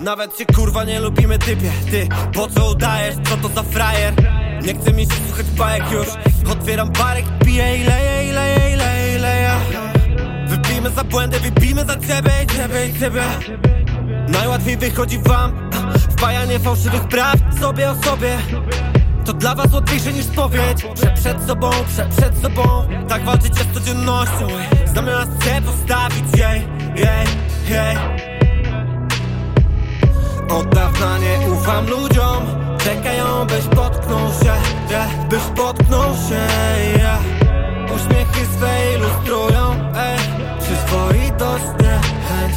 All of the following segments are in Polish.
Nawet cię kurwa nie lubimy typie. Ty, po co udajesz, co to za frajer? Nie chce mi się słuchać bajek już. Otwieram barek, piję i leję, i leję, i leję, i leję. Wypijmy za błędy, wypijmy za ciebie i ciebie i ciebie. Najłatwiej wychodzi wam Wpajanie fałszywych praw sobie o sobie. To dla was łatwiejsze niż spowiedź Że przed sobą, prze, przed sobą. Tak walczycie z codziennością. Zamiast cię postawić jej ufam ludziom Czekają byś potknął się yeah. Byś potknął się yeah. Uśmiechy swe ilustrują ey. Przyzwoitość niechęć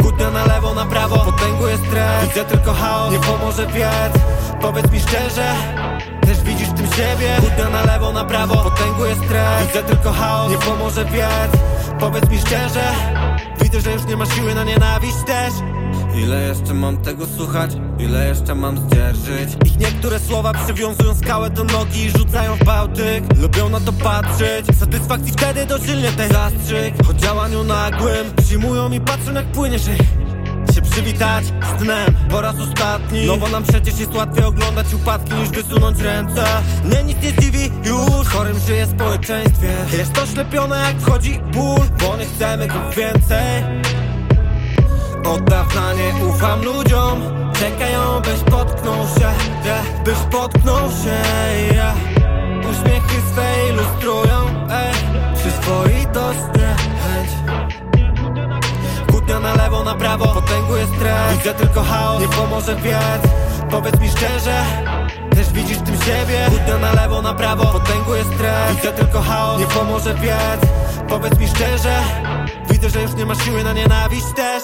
Kłótnia na lewo, na prawo Potęguje stres Widzę tylko chaos Nie pomoże wiec Powiedz mi szczerze też widzisz w tym siebie Kłótnia na lewo, na prawo Potęguje stres Widzę tylko chaos Nie pomoże wiec Powiedz mi szczerze Widzę, że już nie ma siły na nienawiść też. Ile jeszcze mam tego słuchać? Ile jeszcze mam zdzierżyć? Ich niektóre słowa przywiązują skałę do nogi i rzucają w Bałtyk. Lubią na to patrzeć. Satysfakcji wtedy dożylnie tej zastrzyk. O działaniu nagłym Przyjmują i patrzą jak płyniesz się przywitać z dnem. Po raz ostatni. No bo nam przecież jest łatwiej oglądać upadki niż wysunąć ręce. Nie nic nie dziwi już Chorym żyje społeczeństwie. Jest to ślepione jak wchodzi ból Bo go więcej. Od dawna nie ufam ludziom. Czekają byś potknął się yeah. Byś potknął się yeah. Uśmiechy swe ilustrują ey. Przyzwoitość niechęć Kłótnia na lewo, na prawo Potęguje stres. Widzę tylko chaos Nie pomoże wiec Powiedz mi szczerze też widzisz w tym siebie. Kłótnia na lewo, na prawo Potęguje stres. Widzę tylko chaos Nie pomoże wiec Powiedz mi szczerze Widzę, że już nie masz siły na nienawiść też